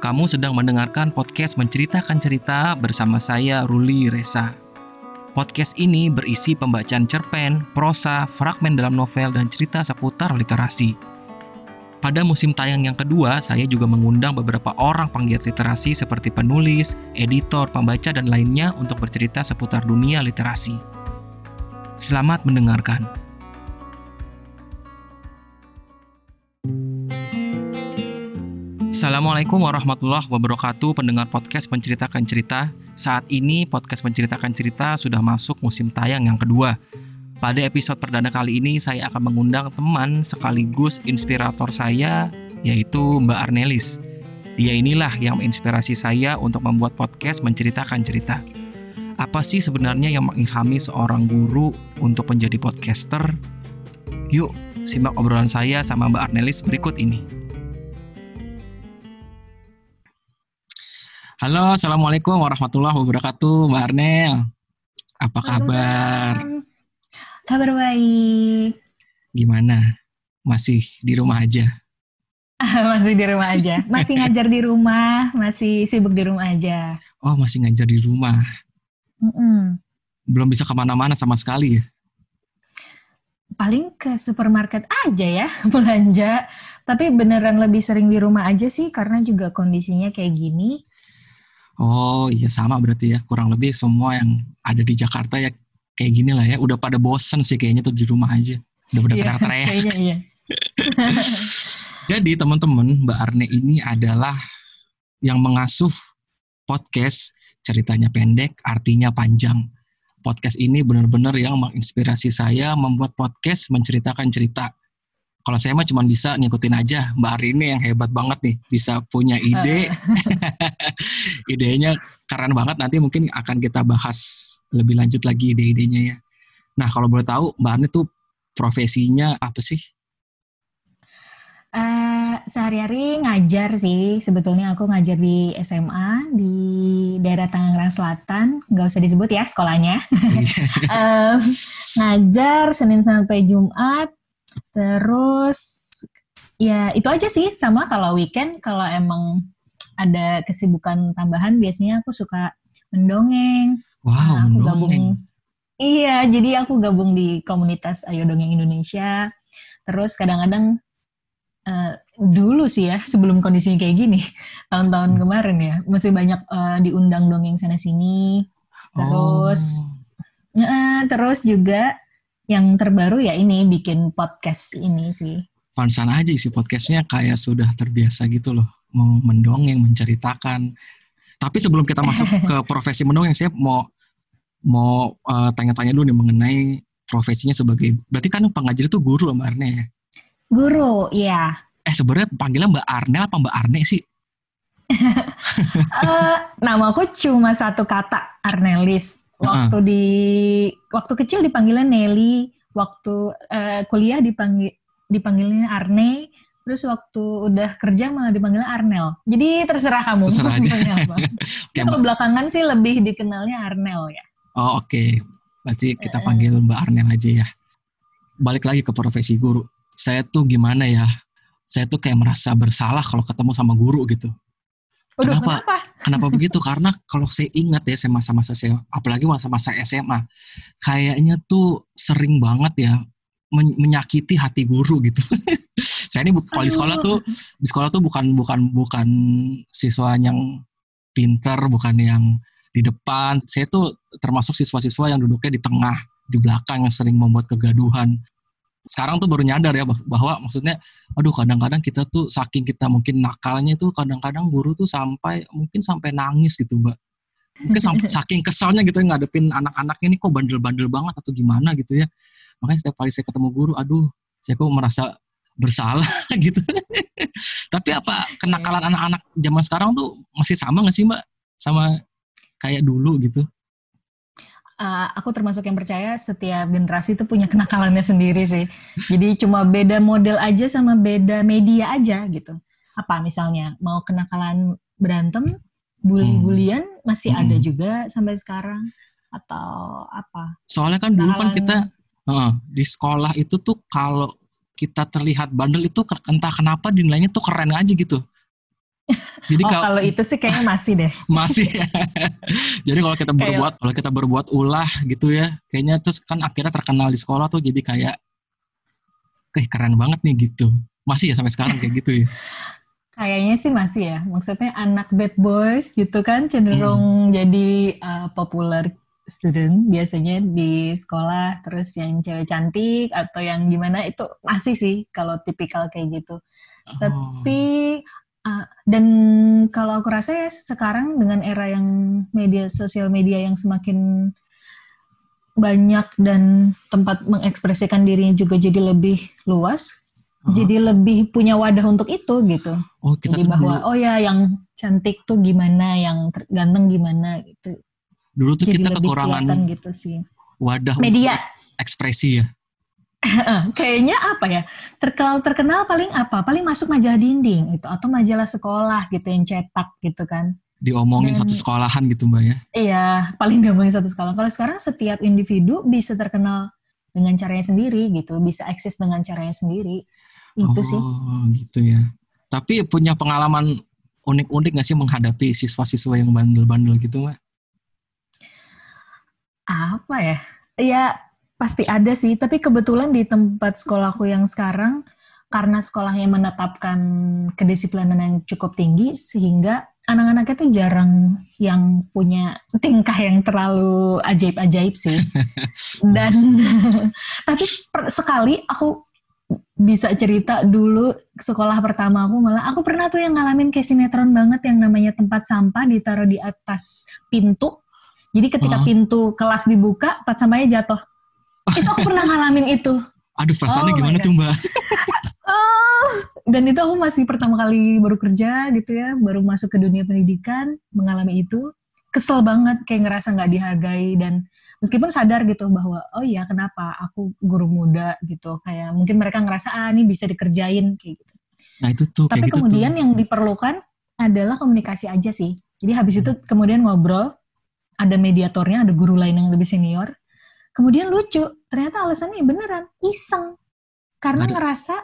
Kamu sedang mendengarkan podcast Menceritakan Cerita bersama saya Ruli Resa. Podcast ini berisi pembacaan cerpen, prosa, fragmen dalam novel, dan cerita seputar literasi. Pada musim tayang yang kedua, saya juga mengundang beberapa orang penggiat literasi seperti penulis, editor, pembaca, dan lainnya untuk bercerita seputar dunia literasi. Selamat mendengarkan. Assalamualaikum warahmatullahi wabarakatuh pendengar podcast Menceritakan Cerita. Saat ini podcast Menceritakan Cerita sudah masuk musim tayang yang kedua. Pada episode perdana kali ini saya akan mengundang teman sekaligus inspirator saya yaitu Mbak Arnelis. Dia inilah yang menginspirasi saya untuk membuat podcast Menceritakan Cerita. Apa sih sebenarnya yang mengilhami seorang guru untuk menjadi podcaster? Yuk simak obrolan saya sama Mbak Arnelis berikut ini Halo, Assalamualaikum warahmatullahi wabarakatuh, Mbak Arnel. Apa kabar? Kabar baik. Gimana? Masih di rumah aja? masih di rumah aja. Masih ngajar di rumah, masih sibuk di rumah aja. Oh, masih ngajar di rumah. Mm -mm. Belum bisa ke mana-mana sama sekali ya? Paling ke supermarket aja ya, belanja. Tapi beneran lebih sering di rumah aja sih, karena juga kondisinya kayak gini Oh iya sama berarti ya kurang lebih semua yang ada di Jakarta ya kayak gini lah ya udah pada bosen sih kayaknya tuh di rumah aja udah pada Iya, teriak-teriak. iya. Jadi teman-teman Mbak Arne ini adalah yang mengasuh podcast ceritanya pendek artinya panjang. Podcast ini benar-benar yang menginspirasi saya membuat podcast menceritakan cerita. Kalau saya mah cuma bisa ngikutin aja Mbak Arini yang hebat banget nih bisa punya ide idenya keren banget nanti mungkin akan kita bahas lebih lanjut lagi ide-idenya ya. Nah kalau boleh tahu Mbak Arni tuh profesinya apa sih? Eh, sehari-hari ngajar sih. Sebetulnya aku ngajar di SMA di daerah Tangerang Selatan. Nggak usah disebut ya sekolahnya. Em, ngajar Senin sampai Jumat. Terus ya itu aja sih. Sama kalau weekend kalau emang ada kesibukan tambahan biasanya aku suka mendongeng. Wow, Nah, aku gabung. mendongeng. Iya, jadi aku gabung di komunitas Ayo Dongeng Indonesia. Terus kadang-kadang eh, dulu sih ya, sebelum kondisinya kayak gini, tahun-tahun Hmm. kemarin ya, masih banyak eh, diundang dongeng sana sini. Terus, Oh. eh, terus juga yang terbaru ya ini bikin podcast ini sih. pantesan aja isi podcastnya kayak sudah terbiasa gitu loh mendongeng menceritakan. Tapi sebelum kita masuk ke profesi mendongeng saya mau mau eh, tanya-tanya dulu nih mengenai profesinya sebagai berarti kan pengajar itu guru Mbak Arne ya? Guru, iya. eh sebenarnya panggilnya Mbak Arnel apa Mbak Arne sih? Eh, nama aku cuma satu kata, Arnelis. Waktu di waktu kecil dipanggilnya Nelly, waktu eh, kuliah dipanggil dipanggilnya Arne, terus waktu udah kerja malah dipanggilnya Arnel. Jadi terserah kamu Terserah aja. apa. Oke, Kalau belakangan sih lebih dikenalnya Arnel ya. oh oke berarti kita Eh. panggil Mbak Arnel aja ya balik lagi ke profesi guru saya tuh gimana ya saya tuh kayak merasa bersalah kalau ketemu sama guru gitu Waduh, Kenapa? kenapa? Kenapa begitu? Karena kalau saya ingat ya saya masa-masa saya, apalagi masa-masa SMA, kayaknya tuh sering banget ya men- menyakiti hati guru gitu. saya ini kalau di sekolah tuh di sekolah tuh bukan bukan bukan siswa yang pinter, bukan yang di depan. Saya tuh termasuk siswa-siswa yang duduknya di tengah, di belakang yang sering membuat kegaduhan. Sekarang tuh baru nyadar ya bah- bahwa maksudnya aduh kadang-kadang kita tuh saking kita mungkin nakalnya tuh kadang-kadang guru tuh sampai mungkin sampai nangis gitu mbak mungkin sampai saking kesalnya gitu ngadepin anak-anaknya ini kok bandel-bandel banget atau gimana gitu ya makanya setiap kali saya ketemu guru aduh saya kok merasa bersalah gitu tapi apa kenakalan anak-anak zaman sekarang tuh masih sama nggak sih mbak sama kayak dulu gitu Uh, aku termasuk yang percaya setiap generasi itu punya kenakalannya sendiri sih. Jadi cuma beda model aja sama beda media aja gitu. Apa misalnya mau kenakalan berantem, bully-bulian masih Hmm. ada juga sampai sekarang atau apa? soalnya kan dulu kan Kenakalan- kita eh, di sekolah itu tuh kalau kita terlihat bandel itu entah kenapa dinilainya tuh keren aja gitu Jadi oh, kalau itu sih kayaknya masih deh. masih. Jadi kalau kita berbuat kalau kita berbuat ulah gitu ya, kayaknya terus kan akhirnya terkenal di sekolah tuh jadi kayak kayak keren banget nih gitu. Masih ya sampai sekarang kayak gitu ya. Kayaknya sih masih ya. Maksudnya anak bad boys gitu kan cenderung hmm. jadi uh, populer student biasanya di sekolah terus yang cewek cantik atau yang gimana itu masih sih kalau tipikal kayak gitu. Oh. Tapi uh, dan kalau aku rasa ya sekarang dengan era yang media sosial media yang semakin banyak dan tempat mengekspresikan dirinya juga jadi lebih luas, uh-huh. jadi lebih punya wadah untuk itu gitu. Oh, kita jadi bahwa dulu, oh ya yang cantik tuh gimana, yang ganteng gimana gitu. Dulu tuh jadi kita kekurangan gitu sih. Wadah media ekspresi ya. Kayaknya apa ya? Terkenal terkenal paling apa? Paling masuk majalah dinding itu atau majalah sekolah gitu yang cetak gitu kan. Diomongin Dan, satu sekolahan gitu Mbak ya. Iya, paling diomongin satu sekolah. Kalau sekarang setiap individu bisa terkenal dengan caranya sendiri gitu, bisa eksis dengan caranya sendiri. Itu oh, sih. Oh, gitu ya. Tapi punya pengalaman unik-unik gak sih menghadapi siswa-siswa yang bandel-bandel gitu Mbak? Apa ya? Ya Pasti ada sih, tapi kebetulan di tempat sekolahku yang sekarang karena sekolahnya menetapkan kedisiplinan yang cukup tinggi sehingga anak-anaknya tuh jarang yang punya tingkah yang terlalu ajaib-ajaib sih. Dan tapi per, sekali aku bisa cerita dulu sekolah pertama aku malah aku pernah tuh yang ngalamin kayak sinetron banget yang namanya tempat sampah ditaruh di atas pintu. Jadi ketika pintu kelas dibuka, tempat sampahnya jatuh itu aku pernah ngalamin itu. Aduh, perasaannya oh gimana tuh Mbak? oh, dan itu aku masih pertama kali baru kerja gitu ya, baru masuk ke dunia pendidikan, mengalami itu. Kesel banget, kayak ngerasa nggak dihargai dan meskipun sadar gitu bahwa oh iya kenapa aku guru muda gitu, kayak mungkin mereka ngerasa ah ini bisa dikerjain kayak gitu. Nah itu tuh. Tapi gitu kemudian tuh. yang diperlukan adalah komunikasi aja sih. Jadi habis hmm. itu kemudian ngobrol, ada mediatornya, ada guru lain yang lebih senior, Kemudian lucu, ternyata alasannya beneran iseng. Karena Aduh. ngerasa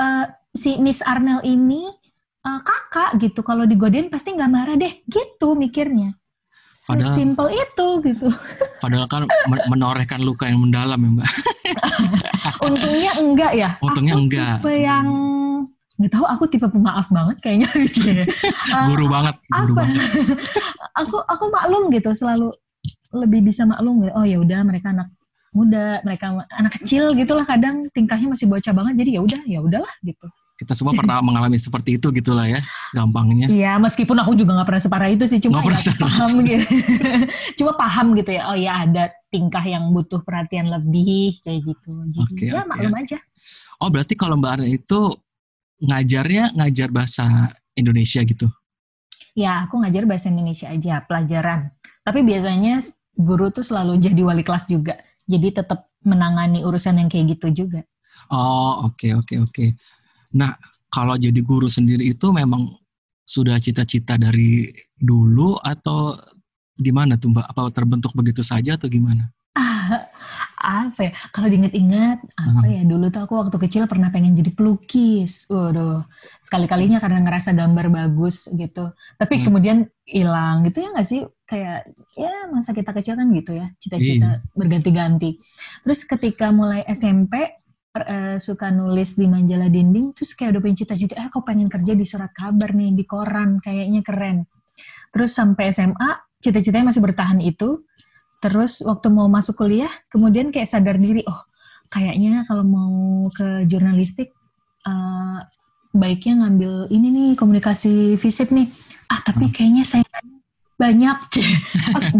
uh, si Miss Arnel ini uh, kakak gitu. Kalau digodain pasti nggak marah deh, gitu mikirnya. Sesimpel itu gitu. Padahal kan menorehkan luka yang mendalam ya mbak. Untungnya enggak ya. Untungnya aku enggak. Tipe yang nggak tahu aku tipe pemaaf banget kayaknya. Gitu ya. guru banget, guru apa? banget. aku aku maklum gitu selalu lebih bisa maklum oh ya udah mereka anak muda mereka anak kecil gitulah kadang. Tingkahnya masih bocah banget jadi ya udah ya udahlah gitu. Kita semua pernah mengalami seperti itu gitulah ya gampangnya. Iya meskipun aku juga nggak pernah separah itu sih cuma ya, paham gitu. Cuma paham gitu ya oh ya ada tingkah yang butuh perhatian lebih kayak gitu. Jadi okay, ya okay. maklum aja. Oh berarti kalau mbak Arna itu ngajarnya ngajar bahasa Indonesia gitu ya aku ngajar bahasa Indonesia aja pelajaran tapi biasanya guru tuh selalu jadi wali kelas juga. Jadi tetap menangani urusan yang kayak gitu juga. Oh, oke okay, oke okay, oke. Okay. Nah, kalau jadi guru sendiri itu memang sudah cita-cita dari dulu atau gimana tuh Mbak? Apa terbentuk begitu saja atau gimana? Apa ya? Kalau diinget-inget apa ya? Dulu tuh aku waktu kecil pernah pengen jadi pelukis. Waduh sekali kalinya karena ngerasa gambar bagus gitu. Tapi hmm. kemudian hilang gitu ya nggak sih? Kayak ya masa kita kecil kan gitu ya cita-cita iya. berganti-ganti. Terus ketika mulai SMP uh, suka nulis di majalah dinding terus kayak udah punya cita-cita eh kok pengen kerja di surat kabar nih di koran kayaknya keren. Terus sampai SMA cita-citanya masih bertahan itu Terus waktu mau masuk kuliah, kemudian kayak sadar diri, oh kayaknya kalau mau ke jurnalistik uh, baiknya ngambil ini nih komunikasi fisik nih. Ah tapi hmm. kayaknya saya banyak. aku,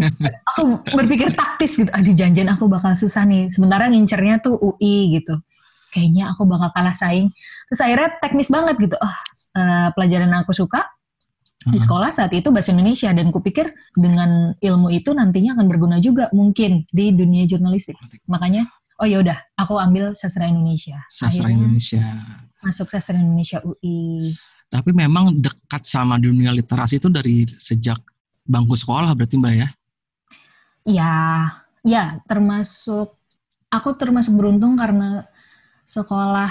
aku berpikir taktis gitu. Ah di janjian aku bakal susah nih. Sementara ngincernya tuh UI gitu. Kayaknya aku bakal kalah saing. Terus akhirnya teknis banget gitu. Oh, uh, pelajaran yang aku suka di sekolah saat itu bahasa Indonesia dan kupikir dengan ilmu itu nantinya akan berguna juga mungkin di dunia jurnalistik. Makanya oh ya udah aku ambil sastra Indonesia. Sastra Akhirnya Indonesia. Masuk sastra Indonesia UI. Tapi memang dekat sama dunia literasi itu dari sejak bangku sekolah berarti Mbak ya? Ya, ya termasuk aku termasuk beruntung karena sekolah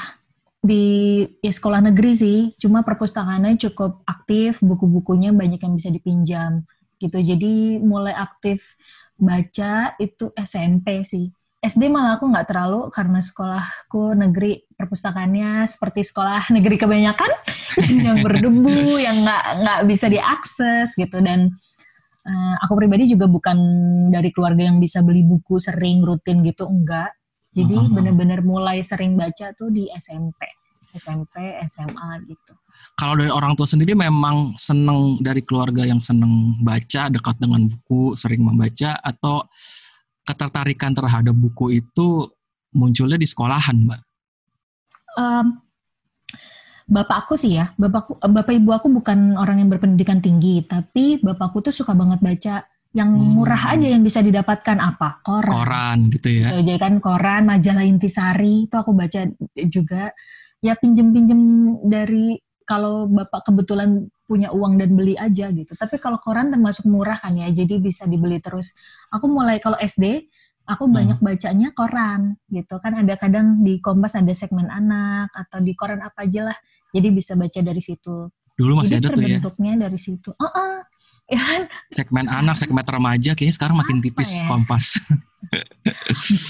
di ya sekolah negeri sih, cuma perpustakaannya cukup aktif, buku-bukunya banyak yang bisa dipinjam gitu. Jadi mulai aktif baca itu SMP sih. SD malah aku nggak terlalu karena sekolahku negeri perpustakaannya seperti sekolah negeri kebanyakan yang berdebu yang nggak nggak bisa diakses gitu dan uh, aku pribadi juga bukan dari keluarga yang bisa beli buku sering rutin gitu enggak jadi uh -huh. bener-bener mulai sering baca tuh di SMP, SMP, SMA gitu. Kalau dari orang tua sendiri memang seneng dari keluarga yang seneng baca, dekat dengan buku, sering membaca, atau ketertarikan terhadap buku itu munculnya di sekolahan, Mbak? Um, bapakku sih ya, bapakku, bapak ibu aku bukan orang yang berpendidikan tinggi, tapi bapakku tuh suka banget baca yang hmm. murah aja yang bisa didapatkan apa? Koran. Koran gitu ya. Gitu, jadi kan? Koran majalah intisari itu aku baca juga. Ya pinjem pinjem dari kalau bapak kebetulan punya uang dan beli aja gitu. Tapi kalau koran termasuk murah kan ya jadi bisa dibeli terus. Aku mulai kalau SD aku hmm. banyak bacanya koran gitu. Kan ada kadang di Kompas ada segmen anak atau di koran apa aja lah. Jadi bisa baca dari situ. Dulu masih jadi ada tuh ya. terbentuknya dari situ. Oh, oh ya kan? Segmen anak, segmen remaja kayaknya sekarang makin tipis ya? Kompas.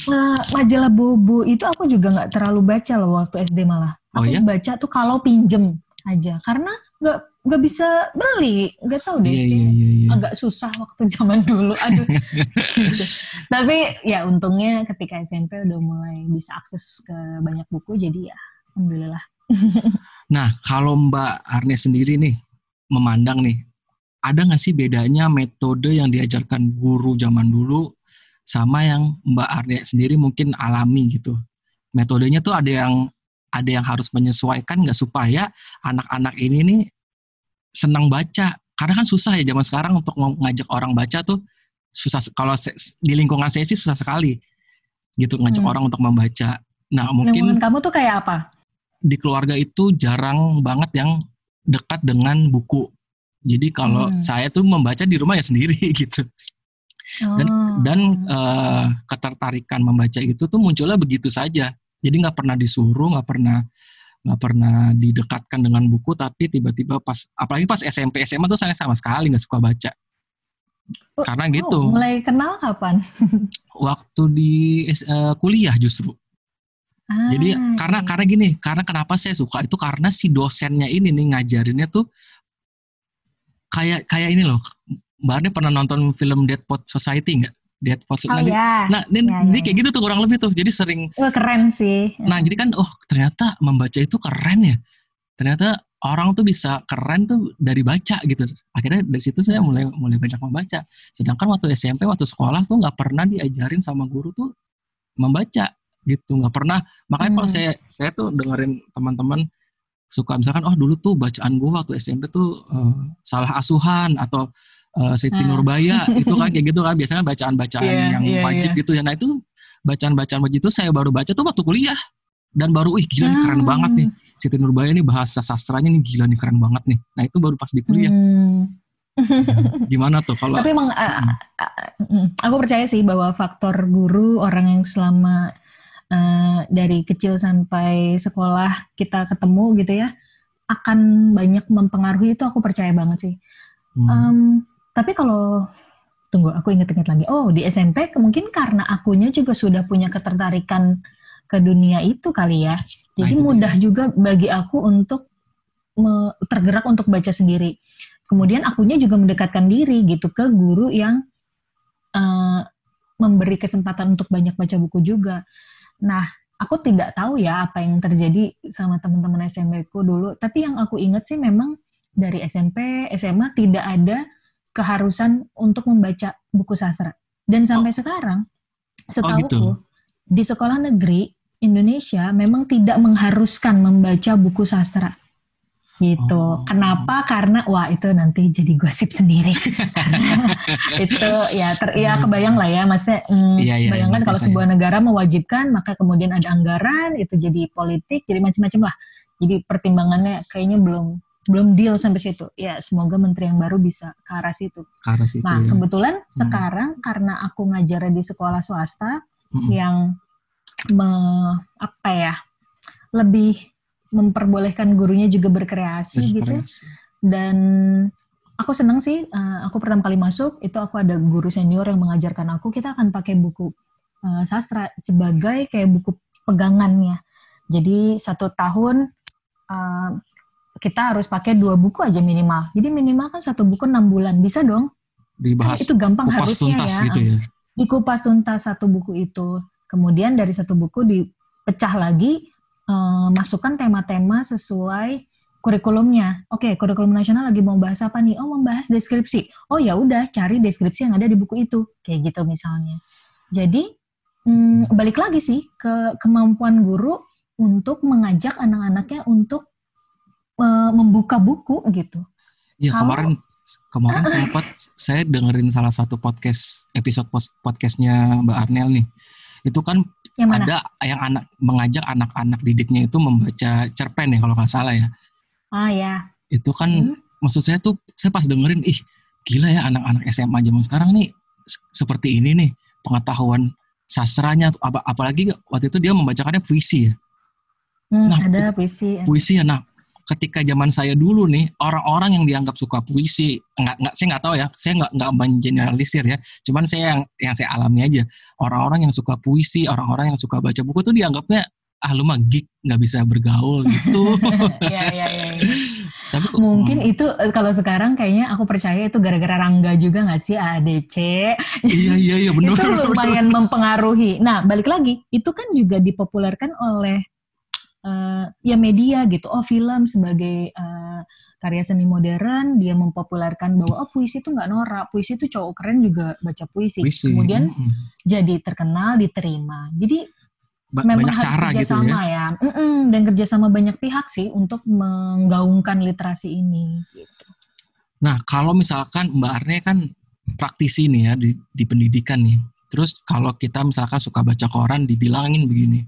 uh, majalah Bobo itu aku juga nggak terlalu baca loh waktu SD malah. Oh aku oh, ya? baca tuh kalau pinjem aja karena nggak nggak bisa beli nggak tahu deh yeah, yeah, yeah, yeah. agak susah waktu zaman dulu aduh tapi ya untungnya ketika SMP udah mulai bisa akses ke banyak buku jadi ya alhamdulillah nah kalau Mbak Arne sendiri nih memandang nih ada nggak sih bedanya metode yang diajarkan guru zaman dulu sama yang Mbak Arya sendiri mungkin alami gitu. Metodenya tuh ada yang ada yang harus menyesuaikan nggak supaya anak-anak ini nih senang baca. Karena kan susah ya zaman sekarang untuk ngajak orang baca tuh susah. Kalau di lingkungan saya sih susah sekali gitu ngajak hmm. orang untuk membaca. Nah mungkin lingkungan kamu tuh kayak apa? Di keluarga itu jarang banget yang dekat dengan buku jadi kalau hmm. saya tuh membaca di rumah ya sendiri gitu. Dan oh. dan uh, ketertarikan membaca itu tuh munculnya begitu saja. Jadi nggak pernah disuruh, nggak pernah nggak pernah didekatkan dengan buku, tapi tiba-tiba pas apalagi pas SMP SMA tuh saya sama sekali nggak suka baca. Oh, Karena gitu. Oh, mulai kenal kapan? Waktu di uh, kuliah justru. Ah, Jadi karena iya. karena gini, karena kenapa saya suka itu karena si dosennya ini nih ngajarinnya tuh kayak kayak ini loh Mbak Arne pernah nonton film Dead Pot Society nggak? Dead Pot Society. Oh, iya. Nah, ini, ya, ini kayak gitu tuh kurang lebih tuh. Jadi sering. Oh, keren sih. Nah, jadi kan, oh ternyata membaca itu keren ya. Ternyata orang tuh bisa keren tuh dari baca gitu. Akhirnya dari situ saya mulai mulai banyak membaca. Sedangkan waktu SMP, waktu sekolah tuh nggak pernah diajarin sama guru tuh membaca gitu. Nggak pernah. Makanya hmm. kalau saya saya tuh dengerin teman-teman suka misalkan oh dulu tuh bacaan gue waktu SMP tuh uh, salah asuhan atau uh, Siti uh. Nurbaya itu kan kayak gitu kan biasanya bacaan-bacaan yeah, yang yeah, wajib yeah. gitu ya nah itu bacaan-bacaan wajib itu saya baru baca tuh waktu kuliah dan baru ih gila nih keren ah. banget nih Siti Nurbaya nih bahasa sastranya nih gila nih keren banget nih nah itu baru pas di kuliah hmm. Gimana tuh kalau? Tapi emang uh, uh, aku percaya sih bahwa faktor guru orang yang selama uh, dari kecil sampai sekolah kita ketemu gitu ya akan banyak mempengaruhi itu aku percaya banget sih. Hmm. Um, tapi kalau tunggu aku inget-inget lagi. Oh di SMP mungkin karena akunya juga sudah punya ketertarikan ke dunia itu kali ya. Jadi nah, mudah dia. juga bagi aku untuk me, tergerak untuk baca sendiri. Kemudian akunya juga mendekatkan diri gitu ke guru yang uh, memberi kesempatan untuk banyak baca buku juga. Nah, aku tidak tahu ya apa yang terjadi sama teman-teman SMP ku dulu, tapi yang aku ingat sih memang dari SMP, SMA tidak ada keharusan untuk membaca buku sastra. Dan sampai oh. sekarang, setahu oh, gitu. di sekolah negeri Indonesia memang tidak mengharuskan membaca buku sastra gitu. Oh. Kenapa? Karena wah itu nanti jadi gosip sendiri. itu ya ter, ya hmm. kebayang lah ya, maksudnya mm, iya, iya, bayangkan iya, kalau sebuah negara mewajibkan, maka kemudian ada anggaran, itu jadi politik, jadi macam-macam lah. Jadi pertimbangannya kayaknya belum belum deal sampai situ. Ya semoga menteri yang baru bisa ke arah situ. Ke arah situ nah ya. kebetulan hmm. sekarang karena aku ngajar di sekolah swasta hmm. yang me, apa ya lebih memperbolehkan gurunya juga berkreasi, gitu. Dan aku senang sih, uh, aku pertama kali masuk itu aku ada guru senior yang mengajarkan aku. Kita akan pakai buku uh, sastra sebagai kayak buku pegangannya. Jadi satu tahun uh, kita harus pakai dua buku aja minimal. Jadi minimal kan satu buku enam bulan bisa dong. Dibahas. Kan itu gampang harusnya tuntas ya. Gitu ya. Dikupas tuntas satu buku itu. Kemudian dari satu buku dipecah lagi, uh, masukkan tema-tema sesuai kurikulumnya. Oke, okay, kurikulum nasional lagi mau bahas apa nih? Oh, membahas deskripsi. Oh ya udah, cari deskripsi yang ada di buku itu. Kayak gitu misalnya. Jadi hmm, balik lagi sih ke kemampuan guru untuk mengajak anak-anaknya untuk uh, membuka buku gitu. Iya kemarin kemarin sempat saya dengerin salah satu podcast episode podcastnya Mbak Arnel nih. Itu kan yang ada yang anak mengajak anak-anak didiknya itu membaca cerpen ya kalau nggak salah ya. Ah ya. Itu kan hmm. maksud saya tuh saya pas dengerin ih gila ya anak-anak SMA zaman sekarang nih seperti ini nih pengetahuan sastranya ap apalagi waktu itu dia membacakannya puisi ya. Hmm, nah, ada puisi. Puisi ya. Nah, ketika zaman saya dulu nih orang-orang yang dianggap suka puisi nggak nggak saya nggak tahu ya saya nggak nggak mengeneralisir ya cuman saya yang yang saya alami aja orang-orang yang suka puisi orang-orang yang suka baca buku tuh dianggapnya ah lu mah geek nggak bisa bergaul gitu ya, ya, ya, ya. Tapi mungkin hmm. itu eh, kalau sekarang kayaknya aku percaya itu gara-gara Rangga juga nggak sih ADC. Iya iya iya benar. itu lumayan mempengaruhi. Nah balik lagi itu kan juga dipopulerkan oleh uh, ya media gitu. Oh film sebagai uh, karya seni modern dia mempopulerkan bahwa oh puisi itu nggak norak, puisi itu cowok keren juga baca puisi. puisi. Kemudian mm -hmm. jadi terkenal, diterima. Jadi ba memang banyak harus cara gitu ya. ya. Mm -mm, dan kerjasama banyak pihak sih untuk menggaungkan literasi ini. Gitu. Nah kalau misalkan Mbak Arne kan praktisi nih ya di, di pendidikan nih. Terus kalau kita misalkan suka baca koran dibilangin begini,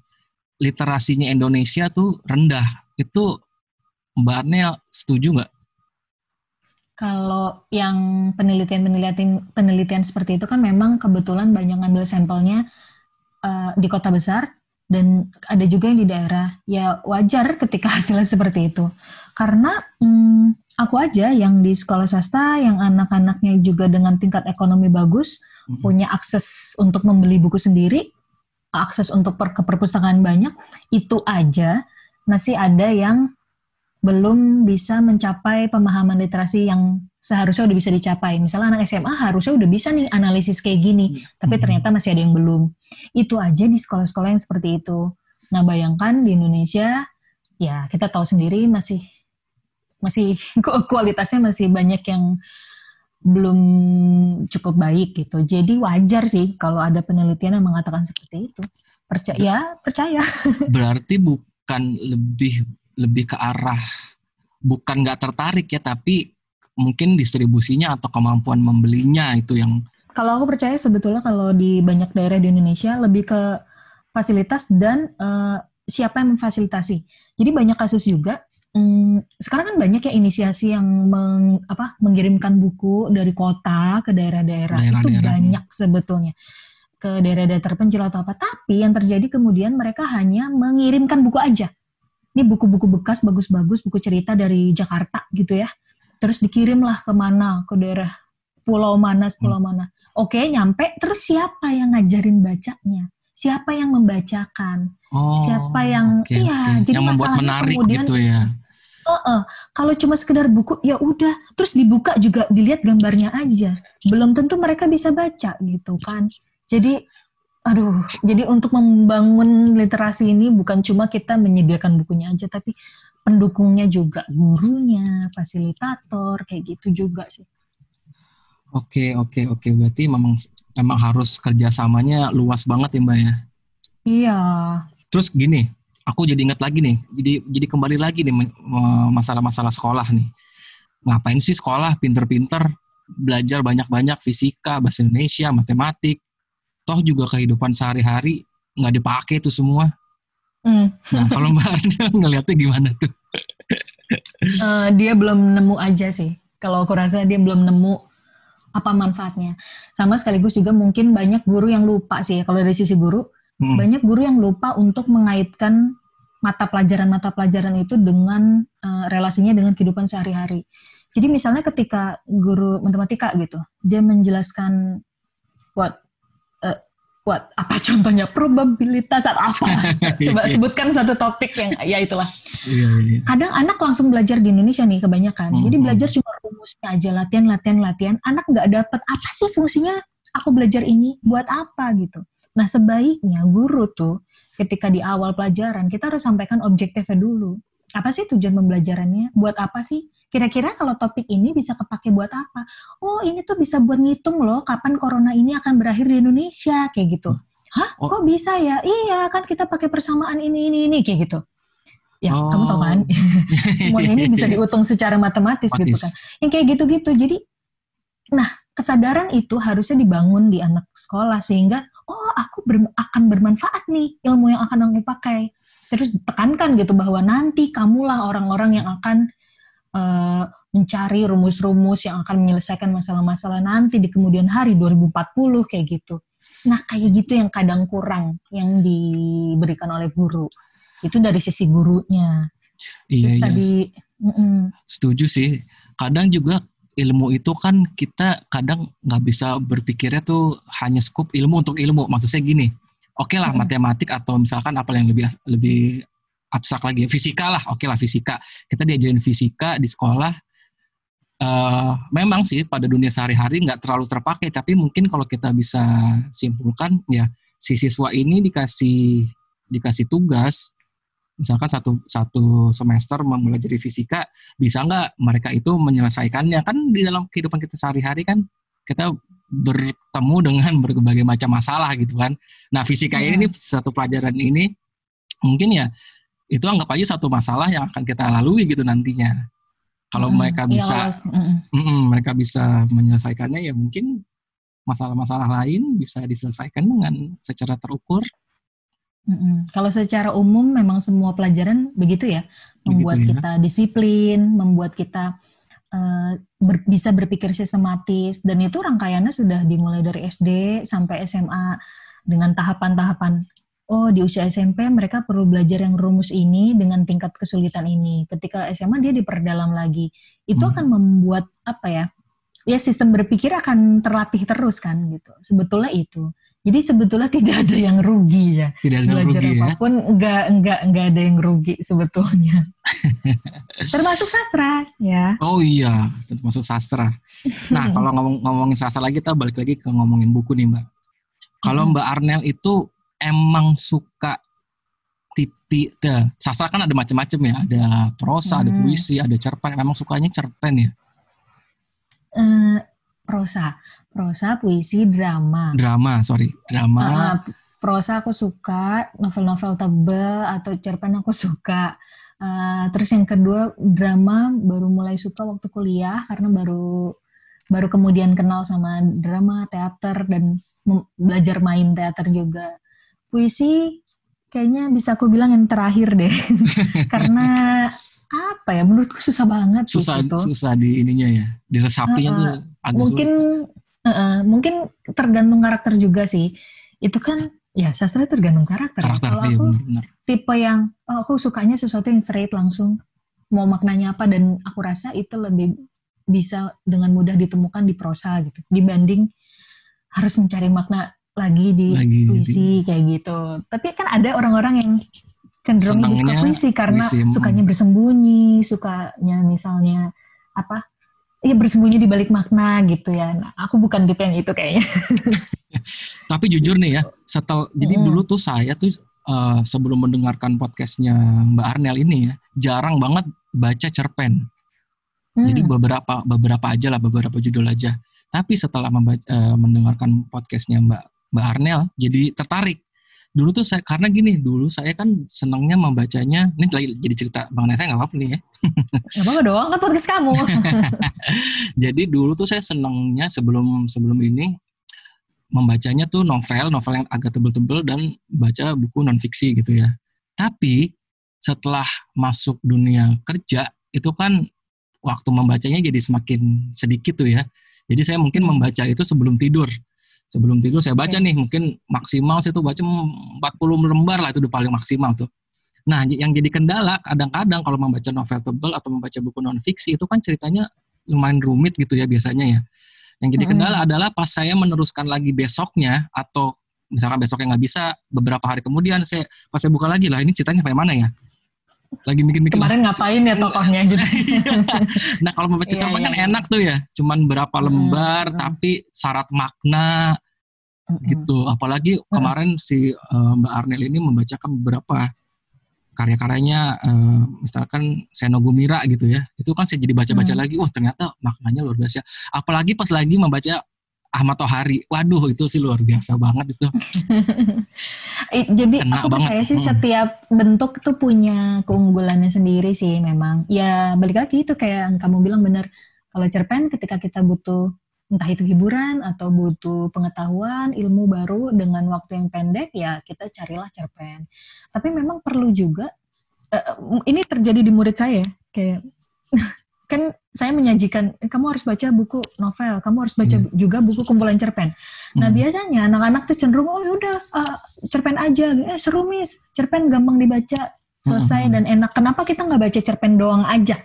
literasinya Indonesia tuh rendah. Itu Mbak Arne setuju nggak? Kalau yang penelitian-penelitian penelitian seperti itu kan memang kebetulan banyak ngambil sampelnya uh, di kota besar dan ada juga yang di daerah ya wajar ketika hasilnya seperti itu karena hmm, aku aja yang di sekolah swasta yang anak-anaknya juga dengan tingkat ekonomi bagus mm-hmm. punya akses untuk membeli buku sendiri akses untuk per, ke perpustakaan banyak itu aja masih ada yang belum bisa mencapai pemahaman literasi yang seharusnya udah bisa dicapai. Misalnya anak SMA harusnya udah bisa nih analisis kayak gini, hmm. tapi ternyata masih ada yang belum. Itu aja di sekolah-sekolah yang seperti itu. Nah, bayangkan di Indonesia ya kita tahu sendiri masih masih kualitasnya masih banyak yang belum cukup baik gitu. Jadi wajar sih kalau ada penelitian yang mengatakan seperti itu. Percaya, ya percaya. Berarti bukan lebih lebih ke arah bukan nggak tertarik ya, tapi mungkin distribusinya atau kemampuan membelinya itu yang kalau aku percaya sebetulnya kalau di banyak daerah di Indonesia lebih ke fasilitas dan uh, siapa yang memfasilitasi. Jadi banyak kasus juga. Um, sekarang kan banyak ya inisiasi yang meng, apa, mengirimkan buku dari kota ke daerah-daerah. Itu banyak sebetulnya ke daerah-daerah terpencil atau apa. Tapi yang terjadi kemudian mereka hanya mengirimkan buku aja. Ini buku-buku bekas bagus-bagus, buku cerita dari Jakarta gitu ya terus dikirimlah ke mana ke daerah pulau mana pulau hmm. mana oke nyampe terus siapa yang ngajarin bacanya siapa yang membacakan oh, siapa yang okay, iya okay. jadi yang membuat menarik kemudian, gitu ya Uh, uh, kalau cuma sekedar buku ya udah terus dibuka juga dilihat gambarnya aja belum tentu mereka bisa baca gitu kan jadi aduh jadi untuk membangun literasi ini bukan cuma kita menyediakan bukunya aja tapi pendukungnya juga gurunya, fasilitator kayak gitu juga sih. Oke oke oke berarti memang memang harus kerjasamanya luas banget ya mbak ya. Iya. Terus gini, aku jadi ingat lagi nih, jadi jadi kembali lagi nih masalah-masalah sekolah nih. Ngapain sih sekolah pinter-pinter belajar banyak-banyak fisika, bahasa Indonesia, matematik. Toh juga kehidupan sehari-hari nggak dipakai itu semua. Hmm. Nah, kalau Mbak Arna ngeliatnya gimana tuh? uh, dia belum nemu aja sih. Kalau aku rasa dia belum nemu apa manfaatnya. Sama sekaligus juga mungkin banyak guru yang lupa sih. Kalau dari sisi guru, hmm. banyak guru yang lupa untuk mengaitkan mata pelajaran-mata pelajaran itu dengan uh, relasinya dengan kehidupan sehari-hari. Jadi misalnya ketika guru matematika gitu, dia menjelaskan what uh, what apa contohnya probabilitas atau apa? Coba sebutkan satu topik yang ya itulah. Iya, iya. Kadang anak langsung belajar di Indonesia nih kebanyakan. Jadi hmm, hmm. belajar cuma rumusnya aja latihan latihan latihan. Anak nggak dapat apa sih fungsinya aku belajar ini buat apa gitu. Nah sebaiknya guru tuh ketika di awal pelajaran kita harus sampaikan objektifnya dulu. Apa sih tujuan pembelajarannya? Buat apa sih? Kira-kira kalau topik ini bisa kepake buat apa? Oh ini tuh bisa buat ngitung loh kapan corona ini akan berakhir di Indonesia kayak gitu. Hah? Oh. Kok bisa ya? Iya kan kita pakai persamaan ini ini ini kayak gitu. Ya oh. kamu tahu kan? Semuanya ini bisa dihitung secara matematis Matis. gitu kan. Yang kayak gitu-gitu. Jadi, nah kesadaran itu harusnya dibangun di anak sekolah sehingga oh aku ber, akan bermanfaat nih ilmu yang akan aku pakai. Terus tekankan gitu bahwa nanti kamulah orang-orang yang akan uh, mencari rumus-rumus yang akan menyelesaikan masalah-masalah nanti di kemudian hari 2040 kayak gitu. Nah, kayak gitu yang kadang kurang yang diberikan oleh guru. Itu dari sisi gurunya. Iya, Terus iya. tadi mm -mm. setuju sih. Kadang juga ilmu itu kan kita kadang nggak bisa berpikirnya tuh hanya skup ilmu untuk ilmu. Maksudnya gini, oke okay lah hmm. matematik atau misalkan apa yang lebih lebih abstrak lagi fisika lah oke okay lah fisika kita diajarin fisika di sekolah uh, memang sih pada dunia sehari-hari nggak terlalu terpakai tapi mungkin kalau kita bisa simpulkan ya si siswa ini dikasih dikasih tugas misalkan satu satu semester mempelajari fisika bisa nggak mereka itu menyelesaikannya kan di dalam kehidupan kita sehari-hari kan kita bertemu dengan berbagai macam masalah gitu kan nah fisika hmm. ini satu pelajaran ini mungkin ya itu anggap aja satu masalah yang akan kita lalui gitu nantinya. Kalau hmm, mereka iya, bisa, mm. Mm, mereka bisa menyelesaikannya ya mungkin masalah-masalah lain bisa diselesaikan dengan secara terukur. Mm-mm. Kalau secara umum memang semua pelajaran begitu ya, membuat begitu ya. kita disiplin, membuat kita uh, ber, bisa berpikir sistematis, dan itu rangkaiannya sudah dimulai dari SD sampai SMA dengan tahapan-tahapan oh di usia SMP mereka perlu belajar yang rumus ini dengan tingkat kesulitan ini. Ketika SMA dia diperdalam lagi. Itu hmm. akan membuat apa ya? Ya sistem berpikir akan terlatih terus kan gitu. Sebetulnya itu. Jadi sebetulnya tidak ada yang rugi ya. Tidak ada belajar rugi ya? apa pun ya? enggak enggak enggak ada yang rugi sebetulnya. termasuk sastra ya. Oh iya, termasuk sastra. Nah, kalau ngomong ngomongin sastra lagi kita balik lagi ke ngomongin buku nih, Mbak. Kalau Mbak Arnel itu emang suka tipi deh, sastra kan ada macam-macam ya ada prosa hmm. ada puisi ada cerpen memang sukanya cerpen ya uh, prosa prosa puisi drama. Drama sorry drama. Uh, prosa aku suka novel-novel tebel atau cerpen aku suka. Uh, terus yang kedua drama baru mulai suka waktu kuliah karena baru baru kemudian kenal sama drama teater dan belajar main teater juga. Puisi kayaknya bisa aku bilang yang terakhir deh. Karena apa ya menurutku susah banget susah itu. susah di ininya ya di resapinya uh, tuh agak mungkin uh, mungkin tergantung karakter juga sih itu kan ya sastra tergantung karakter, ya. karakter kalau iya, aku bener, bener. tipe yang oh, aku sukanya sesuatu yang straight langsung mau maknanya apa dan aku rasa itu lebih bisa dengan mudah ditemukan di prosa gitu dibanding harus mencari makna lagi di lagi puisi di... kayak gitu. Tapi kan ada orang-orang yang cenderung lebih suka puisi karena puisi. sukanya bersembunyi, sukanya misalnya apa? Iya bersembunyi di balik makna gitu ya. Nah, aku bukan tipe yang itu kayaknya. Tapi jujur nih ya, setel jadi hmm. dulu tuh saya tuh uh, sebelum mendengarkan podcastnya Mbak Arnel ini ya, jarang banget baca cerpen. Hmm. Jadi beberapa beberapa aja lah, beberapa judul aja. Tapi setelah membaca, uh, mendengarkan podcastnya Mbak Mbak Arnel jadi tertarik. Dulu tuh saya karena gini, dulu saya kan senangnya membacanya. Ini lagi jadi cerita Bang saya nggak apa-apa nih ya. Gak apa-apa dong, kan podcast kamu. jadi dulu tuh saya senangnya sebelum sebelum ini membacanya tuh novel, novel yang agak tebel-tebel dan baca buku non fiksi gitu ya. Tapi setelah masuk dunia kerja itu kan waktu membacanya jadi semakin sedikit tuh ya. Jadi saya mungkin hmm. membaca itu sebelum tidur sebelum tidur saya baca nih mungkin maksimal saya tuh baca 40 lembar lah itu udah paling maksimal tuh Nah, yang jadi kendala kadang-kadang kalau membaca novel tebel atau membaca buku non fiksi itu kan ceritanya lumayan rumit gitu ya biasanya ya. Yang jadi kendala hmm. adalah pas saya meneruskan lagi besoknya atau misalkan besoknya nggak bisa beberapa hari kemudian saya pas saya buka lagi lah ini ceritanya kayak mana ya lagi mikir-mikir kemarin lah. ngapain ya tokohnya gitu nah kalau membaca yeah, cerpen yeah, kan yeah. enak tuh ya cuman berapa lembar hmm. tapi syarat makna hmm. gitu apalagi hmm. kemarin si uh, Mbak Arnel ini membacakan beberapa karya-karyanya uh, misalkan Seno Gumira gitu ya itu kan saya jadi baca-baca hmm. lagi wah ternyata maknanya luar biasa apalagi pas lagi membaca Ahmad Tohari. Waduh, itu sih luar biasa banget itu. Jadi Kena aku banget. percaya sih hmm. setiap bentuk tuh punya keunggulannya sendiri sih memang. Ya balik lagi itu kayak yang kamu bilang benar. Kalau cerpen ketika kita butuh entah itu hiburan atau butuh pengetahuan, ilmu baru dengan waktu yang pendek, ya kita carilah cerpen. Tapi memang perlu juga, uh, ini terjadi di murid saya, kayak kan saya menyajikan kamu harus baca buku novel, kamu harus baca hmm. juga buku kumpulan cerpen. Nah hmm. biasanya anak-anak tuh cenderung oh yaudah uh, cerpen aja, eh seru mis, cerpen gampang dibaca, selesai hmm. dan enak. Kenapa kita nggak baca cerpen doang aja?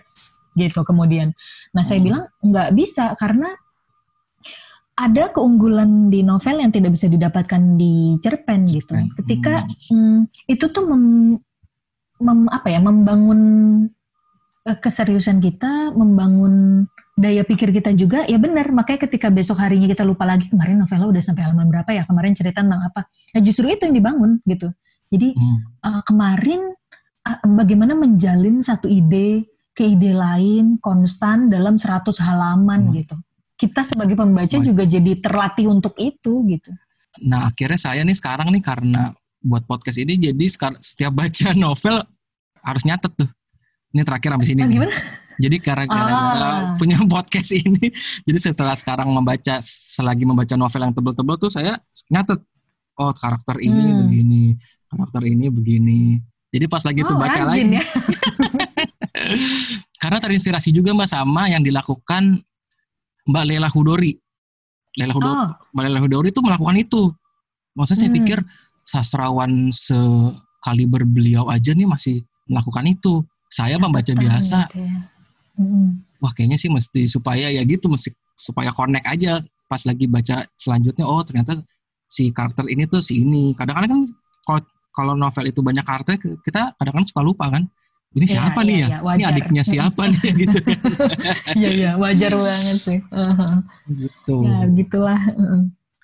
Gitu kemudian. Nah saya hmm. bilang nggak bisa karena ada keunggulan di novel yang tidak bisa didapatkan di cerpen, gitu. cerpen. Ketika hmm. Hmm, itu tuh mem, mem, apa ya membangun Eh, keseriusan kita, membangun daya pikir kita juga, ya benar. Makanya ketika besok harinya kita lupa lagi kemarin novelnya udah sampai halaman berapa ya, kemarin cerita tentang apa. Nah justru itu yang dibangun gitu. Jadi hmm. uh, kemarin uh, bagaimana menjalin satu ide ke ide lain konstan dalam 100 halaman hmm. gitu. Kita sebagai pembaca oh, juga jadi terlatih untuk itu gitu. Nah akhirnya saya nih sekarang nih karena buat podcast ini jadi setiap baca novel harus nyatet tuh ini terakhir habis ini. Oh, Jadi karena ah. punya podcast ini, jadi setelah sekarang membaca, selagi membaca novel yang tebel-tebel tuh saya nyatet, oh karakter ini hmm. begini, karakter ini begini. Jadi pas lagi oh, tuh baca lagi. Ya? karena terinspirasi juga mbak sama yang dilakukan Mbak Lela Hudori. Lela Hudori, oh. Mbak Lela Hudori itu melakukan itu. Maksudnya hmm. saya pikir sastrawan sekaliber beliau aja nih masih melakukan itu saya membaca biasa. gitu ya. hmm. wah kayaknya sih mesti supaya ya gitu mesti supaya connect aja pas lagi baca selanjutnya oh ternyata si karakter ini tuh si ini. Kadang-kadang kan kalau kalau novel itu banyak karakter kita kadang-kadang suka lupa kan. Ini iya, siapa ya, nih ya, ya ini adiknya siapa nih? Gitu. Iya iya wajar banget sih. Uh-huh. gitu. Ya gitulah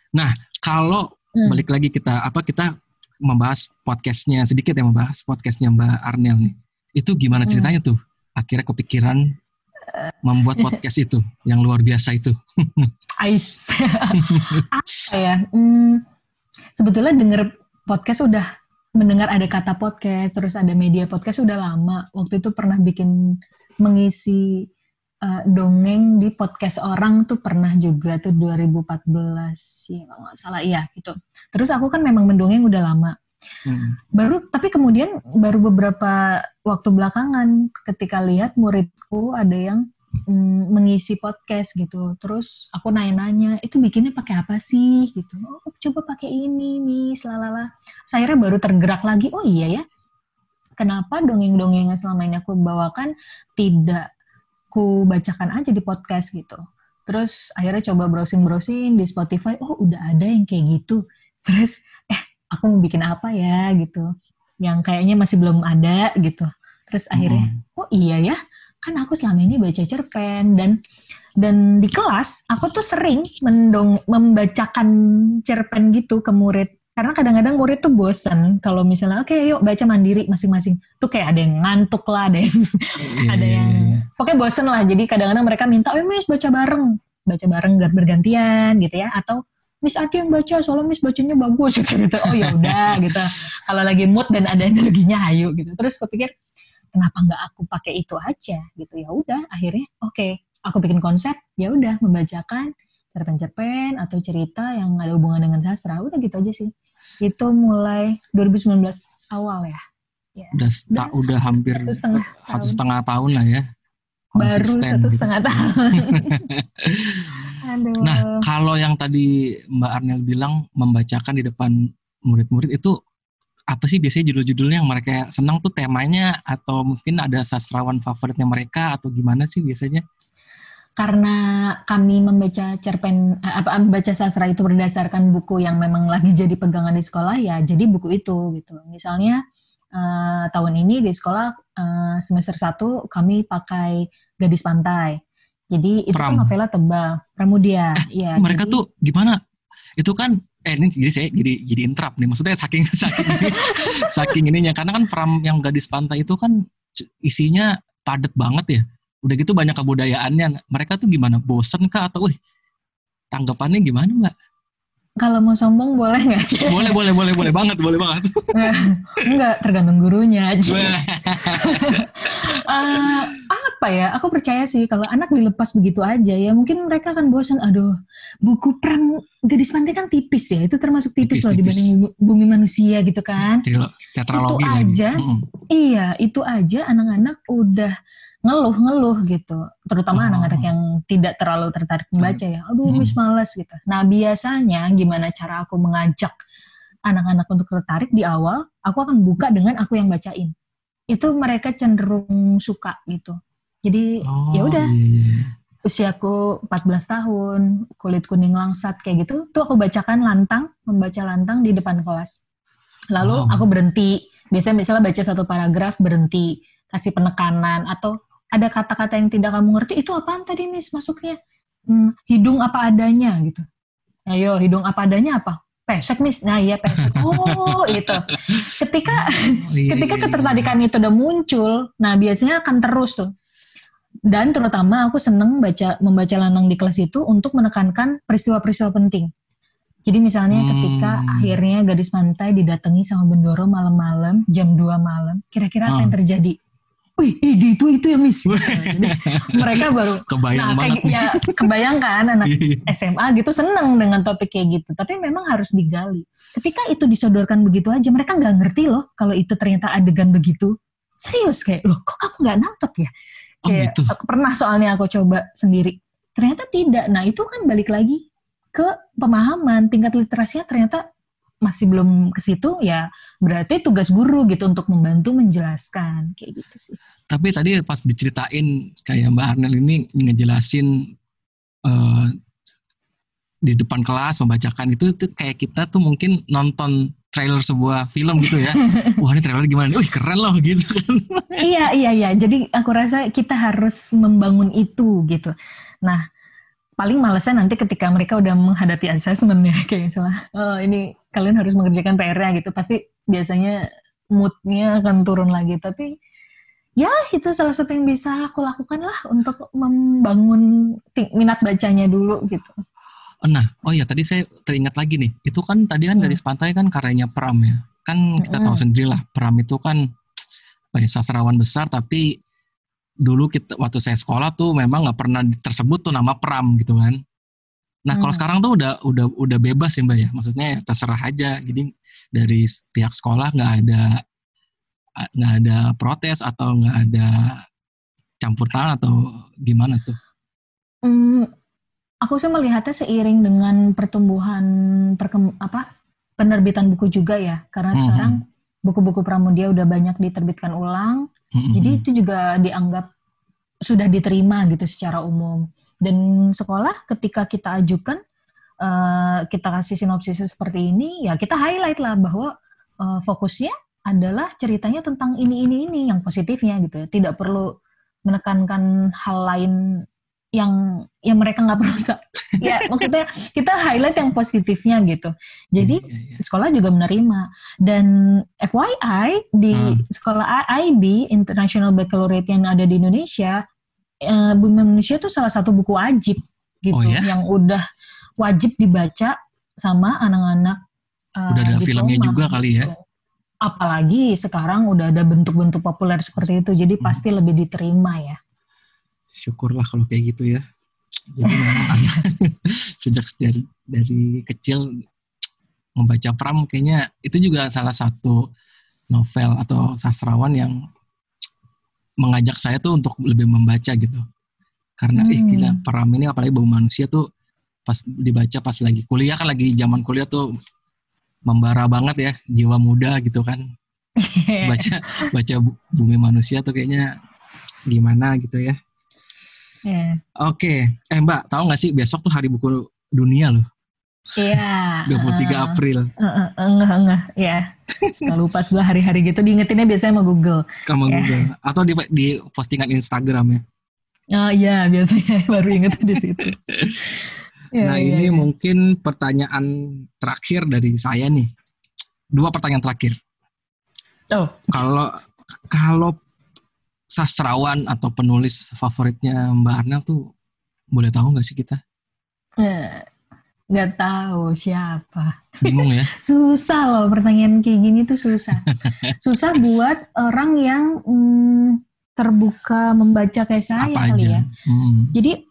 nah kalau hmm. balik lagi kita apa kita membahas podcastnya sedikit ya membahas podcastnya Mbak Arnel nih itu gimana hmm. ceritanya tuh? Akhirnya kepikiran membuat podcast itu yang luar biasa itu. Ais. Apa ya? Hmm, sebetulnya denger podcast udah mendengar ada kata podcast, terus ada media podcast udah lama. Waktu itu pernah bikin mengisi uh, dongeng di podcast orang tuh pernah juga tuh 2014 ya kalau nggak salah iya gitu. Terus aku kan memang mendongeng udah lama. Hmm. Baru tapi kemudian baru beberapa waktu belakangan ketika lihat muridku ada yang mm, mengisi podcast gitu. Terus aku nanya-nanya, itu bikinnya pakai apa sih gitu. Oh, coba pakai ini nih, selalala. Saya baru tergerak lagi, oh iya ya. Kenapa dongeng-dongeng yang selama ini aku bawakan tidak ku bacakan aja di podcast gitu. Terus akhirnya coba browsing-browsing di Spotify, oh udah ada yang kayak gitu. Terus aku mau bikin apa ya gitu. Yang kayaknya masih belum ada gitu. Terus akhirnya hmm. oh iya ya kan aku selama ini baca cerpen. Dan dan di kelas aku tuh sering mendong membacakan cerpen gitu ke murid. Karena kadang-kadang murid tuh bosen. Kalau misalnya oke okay, yuk baca mandiri masing-masing. Tuh kayak ada yang ngantuk lah ada yang yeah, ada iya, yang yeah. pokoknya bosen lah. Jadi kadang-kadang mereka minta oh miss baca bareng. Baca bareng bergantian gitu ya. Atau Miss Adi yang baca, soalnya Miss bacanya bagus gitu. Oh ya udah gitu. Kalau lagi mood dan ada energinya hayu gitu. Terus kepikir kenapa nggak aku pakai itu aja gitu. Ya udah akhirnya oke, okay, aku bikin konsep, ya udah membacakan cerpen-cerpen atau cerita yang ada hubungan dengan sastra. Udah gitu aja sih. Itu mulai 2019 awal ya. ya. Udah, udah, udah hampir satu setengah, satu setengah tahun lah ya. Baru satu gitu. setengah tahun. Aduh. Nah, kalau yang tadi Mbak Arnel bilang membacakan di depan murid-murid itu apa sih biasanya judul-judulnya yang mereka senang tuh temanya atau mungkin ada sastrawan favoritnya mereka atau gimana sih biasanya? Karena kami membaca cerpen eh, apa membaca sastra itu berdasarkan buku yang memang lagi jadi pegangan di sekolah ya jadi buku itu gitu. Misalnya uh, tahun ini di sekolah uh, semester 1 kami pakai Gadis Pantai. Jadi itu Pram. kan novelnya tebal, Pramudia. Eh, ya, mereka jadi, tuh gimana? Itu kan eh ini jadi saya jadi jadi interrupt nih. Maksudnya saking saking ini, saking ininya karena kan pram yang gadis pantai itu kan isinya padat banget ya. Udah gitu banyak kebudayaannya. Mereka tuh gimana? Bosen kah atau wih tanggapannya gimana mbak? kalau mau sombong boleh nggak? Cek? Boleh boleh boleh boleh banget boleh banget. Enggak, tergantung gurunya aja. Wah, Eh, apa ya? Aku percaya sih kalau anak dilepas begitu aja ya mungkin mereka akan bosan. Aduh, buku pram gadis pantai kan tipis ya. Itu termasuk tipis, Tipis, loh tipis. dibanding bu- bumi manusia gitu kan. Itu aja. Mm-mm. Iya, itu aja anak-anak udah ngeluh-ngeluh gitu. Terutama Oh. anak-anak yang tidak terlalu tertarik membaca ya. Aduh, Hmm. miss males gitu. Nah, biasanya gimana cara aku mengajak anak-anak untuk tertarik di awal, aku akan buka dengan aku yang bacain. Itu mereka cenderung suka gitu. Jadi Oh, ya udah, iya, iya. usiaku 14 tahun, kulit kuning langsat kayak gitu, tuh aku bacakan lantang, membaca lantang di depan kelas. Lalu Wow. aku berhenti. Biasanya misalnya baca satu paragraf berhenti, kasih penekanan atau ada kata-kata yang tidak kamu ngerti, itu apaan tadi Miss masuknya? Hmm, hidung apa adanya gitu. Ayo, hidung apa adanya apa? Pesek Miss. Nah, iya pesek. Oh, itu. Ketika Oh, iya, ketika iya, iya. ketertarikan itu udah muncul, nah biasanya akan terus tuh. Dan terutama aku seneng baca membaca lanang di kelas itu untuk menekankan peristiwa-peristiwa penting. Jadi misalnya Hmm. ketika akhirnya gadis pantai didatangi sama Bendoro malam-malam jam 2 malam, kira-kira apa Ah. yang terjadi? Wih, itu itu ya Miss. Jadi mereka baru Kebayang nah kayak ya kebayangkan anak Iya. SMA gitu seneng dengan topik kayak gitu. Tapi memang harus digali. Ketika itu disodorkan begitu aja, mereka nggak ngerti loh kalau itu ternyata adegan begitu. Serius kayak, loh kok kamu nggak nangkep ya? Oh Kayak, gitu. aku pernah soalnya aku coba sendiri. Ternyata tidak. Nah itu kan balik lagi ke pemahaman. Tingkat literasinya ternyata masih belum ke situ ya berarti tugas guru gitu untuk membantu menjelaskan kayak gitu sih. Tapi tadi pas diceritain kayak Mbak Arnel ini ngejelasin eh, di depan kelas membacakan itu tuh kayak kita tuh mungkin nonton trailer sebuah film gitu ya. Wah ini trailer gimana? Wih keren loh gitu kan. iya iya iya jadi aku rasa kita harus membangun itu gitu nah paling malesnya nanti ketika mereka udah menghadapi asesmen ya kayak misalnya oh ini kalian harus mengerjakan PR-nya gitu pasti biasanya moodnya akan turun lagi tapi ya itu salah satu yang bisa aku lakukan lah untuk membangun minat bacanya dulu gitu Nah, oh ya tadi saya teringat lagi nih. Itu kan tadi kan Hmm. garis pantai kan karyanya Pram ya. Kan kita tahu Mm-mm. sendiri lah Pram itu kan apa ya, sastrawan besar tapi dulu kita waktu saya sekolah tuh memang nggak pernah tersebut tuh nama Pram gitu kan. Nah kalau Hmm. sekarang tuh udah udah udah bebas ya mbak ya. Maksudnya ya terserah aja. Jadi dari pihak sekolah nggak ada nggak ada protes atau nggak ada campur tangan atau gimana tuh? Hmm, aku sih melihatnya seiring dengan pertumbuhan perkem, apa penerbitan buku juga ya, karena Mhm. sekarang buku-buku Pramudia udah banyak diterbitkan ulang, Mm-mm. jadi itu juga dianggap sudah diterima gitu secara umum. Dan sekolah ketika kita ajukan, eh, kita kasih sinopsis seperti ini, ya kita highlight lah bahwa eh, fokusnya adalah ceritanya tentang ini ini ini yang positifnya gitu ya, tidak perlu menekankan hal lain yang yang mereka nggak perlu tahu. ya maksudnya kita highlight yang positifnya gitu jadi iya. sekolah juga menerima dan FYI di Hmm. sekolah IB International Baccalaureate yang ada di Indonesia eh, Bumi Manusia itu salah satu buku wajib gitu Oh, ya? yang udah wajib dibaca sama anak-anak eh, Udah ada diploma filmnya juga kali ya? gitu. apalagi sekarang udah ada bentuk-bentuk populer seperti itu jadi Hmm. pasti lebih diterima ya syukurlah kalau kayak gitu ya. Jadi memang anak sejak dari dari kecil membaca Pram kayaknya itu juga salah satu novel atau sastrawan yang mengajak saya tuh untuk lebih membaca gitu. Karena ih Hmm. gila Pram ini apalagi bau manusia tuh pas dibaca pas lagi kuliah kan lagi zaman kuliah tuh membara banget ya jiwa muda gitu kan baca baca bumi manusia tuh kayaknya gimana gitu ya yeah. oke okay. eh mbak tahu nggak sih besok tuh hari buku dunia loh Iya. 23 uh, April. Uh, uh, enggak, enggak. Ya. Suka lupa sebelah hari-hari gitu. Diingetinnya biasanya sama Google. Sama yeah. Google. Atau di, di postingan Instagram ya. Oh iya, biasanya baru inget di situ. ya, nah ya, ini ya. mungkin pertanyaan terakhir dari saya nih. Dua pertanyaan terakhir. Oh. Kalau kalau sastrawan atau penulis favoritnya Mbak Arnel tuh boleh tahu nggak sih kita? Eh, nggak tahu siapa. Bingung ya? susah loh pertanyaan kayak gini tuh susah. susah buat orang yang mm, terbuka membaca kayak saya Apa kali aja. ya. Hmm. Jadi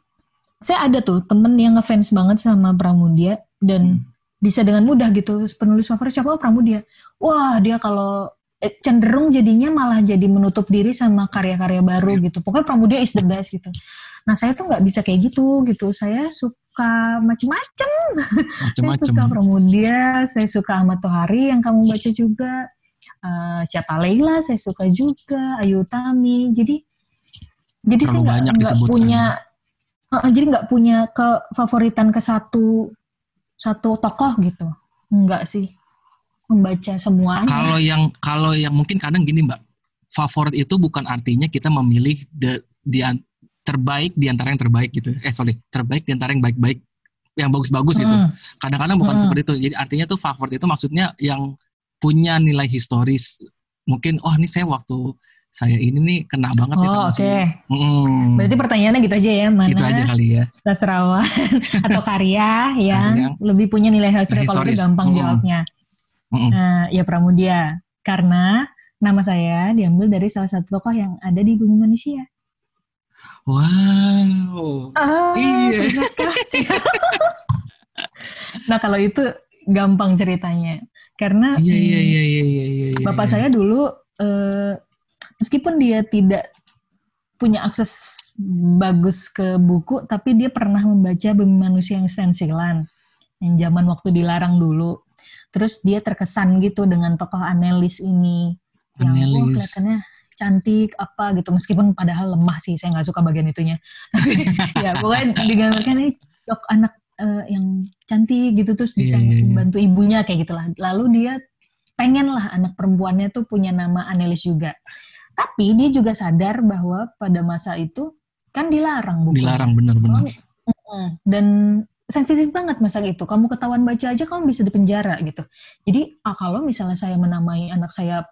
saya ada tuh temen yang ngefans banget sama Pramudia dan hmm. bisa dengan mudah gitu penulis favorit siapa Pramudia. Wah dia kalau cenderung jadinya malah jadi menutup diri sama karya-karya baru yeah. gitu. Pokoknya Pramudia is the best gitu. Nah saya tuh nggak bisa kayak gitu gitu. Saya suka macem-macem. saya suka Pramudia, saya suka Ahmad Tohari yang kamu baca juga. Uh, siapa Leila saya suka juga, Ayu Tami. Jadi jadi Terlalu saya nggak punya uh, jadi nggak punya kefavoritan ke satu satu tokoh gitu. Enggak sih membaca semuanya. Kalau yang kalau yang mungkin kadang gini mbak, favorit itu bukan artinya kita memilih the, di terbaik di antara yang terbaik gitu. Eh sorry, terbaik di antara yang baik-baik, yang bagus-bagus hmm. itu. Kadang-kadang bukan hmm. seperti itu. Jadi artinya tuh favorit itu maksudnya yang punya nilai historis. Mungkin oh ini saya waktu saya ini nih kena banget oh, ya sama okay. si. Mm. Berarti pertanyaannya gitu aja ya, mana? Gitu aja kali ya. Sastrawan atau karya yang, yang lebih punya nilai historis. Kalau itu gampang mm. jawabnya. Mm-hmm. Nah, ya Pramudia. Karena nama saya diambil dari salah satu tokoh yang ada di bumi manusia. Wow. Ah, iya. nah kalau itu gampang ceritanya. Karena iya, iya, iya, iya, iya, iya, bapak iya. saya dulu eh, meskipun dia tidak punya akses bagus ke buku, tapi dia pernah membaca Bumi Manusia yang stensilan yang zaman waktu dilarang dulu terus dia terkesan gitu dengan tokoh Anelis ini. Yang oh, kelihatannya cantik apa gitu. Meskipun padahal lemah sih saya nggak suka bagian itunya. Ya pokoknya digambarkan ini dok anak uh, yang cantik gitu terus bisa yeah, yeah, yeah. membantu ibunya kayak gitulah. Lalu dia pengen lah anak perempuannya tuh punya nama Anelis juga. Tapi dia juga sadar bahwa pada masa itu kan dilarang bukan? Dilarang benar-benar dan sensitif banget masa itu. Kamu ketahuan baca aja kamu bisa dipenjara gitu. Jadi ah, kalau misalnya saya menamai anak saya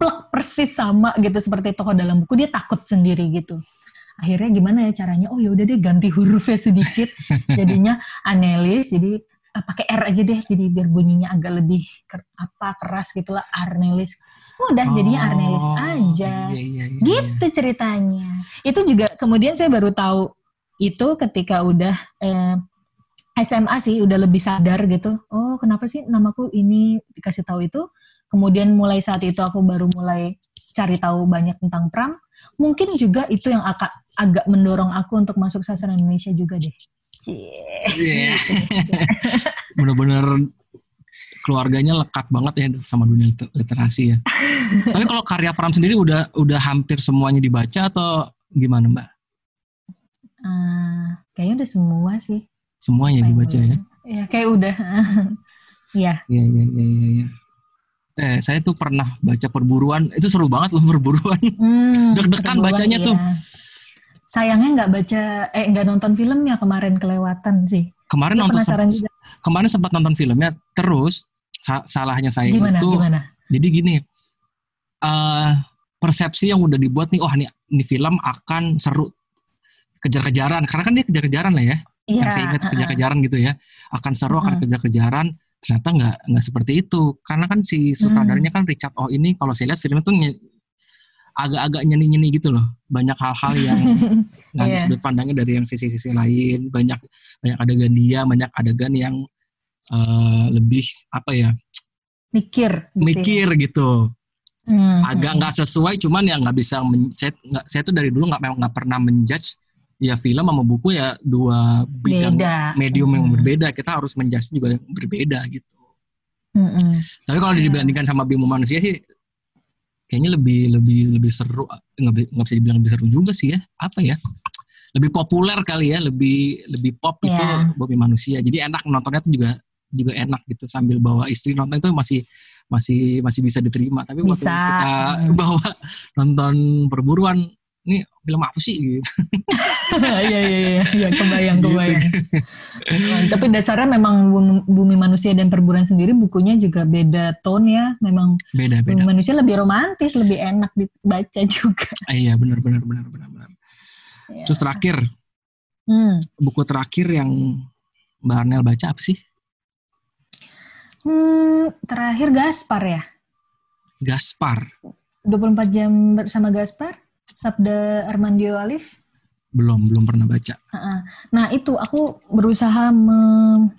plek persis sama gitu seperti tokoh dalam buku dia takut sendiri gitu. Akhirnya gimana ya caranya? Oh ya udah deh ganti hurufnya sedikit. Jadinya Anelis jadi uh, pakai R aja deh jadi biar bunyinya agak lebih ker, apa keras gitulah Arnelis. Udah oh, jadinya Arnelis aja. Iya, iya, iya, gitu iya. ceritanya. Itu juga kemudian saya baru tahu itu ketika udah eh, SMA sih udah lebih sadar gitu. Oh, kenapa sih namaku ini dikasih tahu itu? Kemudian mulai saat itu aku baru mulai cari tahu banyak tentang Pram. Mungkin juga itu yang agak agak mendorong aku untuk masuk sastra Indonesia juga deh. Yeah. Bener-bener keluarganya lekat banget ya sama dunia literasi ya. Tapi kalau karya Pram sendiri udah udah hampir semuanya dibaca atau gimana Mbak? Uh, kayaknya udah semua sih semuanya dibaca ya? Ya kayak udah. Iya. Iya iya iya iya. Ya. Eh saya tuh pernah baca perburuan itu seru banget loh perburuan. Hmm, Deg-degan bacanya ya. tuh. Sayangnya nggak baca eh nggak nonton filmnya kemarin kelewatan sih. Kemarin saya nonton juga. kemarin sempat nonton filmnya terus sa salahnya saya gimana, itu. Gimana? Jadi gini. Uh, persepsi yang udah dibuat nih, oh ini, ini film akan seru kejar-kejaran karena kan dia kejar-kejaran lah ya yeah. yang saya ingat kejar-kejaran gitu ya. Akan seru akan kejar-kejaran. Ternyata nggak nggak seperti itu. Karena kan si sutradaranya kan Richard Oh ini kalau saya lihat film itu agak-agak nyeni-nyeni gitu loh. Banyak hal-hal yang nggak yeah. sudut pandangnya dari yang sisi-sisi lain. Banyak banyak adegan dia banyak adegan yang uh, lebih apa ya mikir gitu ya. mikir gitu. Hmm. agak nggak sesuai cuman ya nggak bisa men, saya, gak, saya tuh dari dulu nggak memang nggak pernah menjudge ya film sama buku ya dua bidang Beda. medium yang berbeda kita harus menjudge juga yang berbeda gitu Mm-mm. Tapi kalau Iya. dibandingkan sama Bimo manusia sih kayaknya lebih lebih lebih seru nggak bi- nggak bisa dibilang lebih seru juga sih ya. Apa ya? Lebih populer kali ya, lebih lebih pop itu Iya. Bumi manusia. Jadi enak nontonnya tuh juga juga enak gitu sambil bawa istri nonton itu masih masih masih bisa diterima. Tapi waktu Bisa. kita bawa nonton perburuan ini film apa sih gitu. Iya iya iya iya kebayang Gitu. kebayang. Tapi dasarnya memang Bumi- Bumi Manusia dan Perburuan sendiri bukunya juga beda tone ya. Memang Beda Bumi beda. Manusia lebih romantis, lebih enak dibaca juga. Ah, iya benar benar benar benar benar. Ya. Terus terakhir Hmm. buku terakhir yang Mbak Arnel baca apa sih? Hmm, terakhir Gaspar ya. Gaspar. 24 jam bersama Gaspar, Sabda Armandio Alif. Belum belum pernah baca. Nah itu aku berusaha me-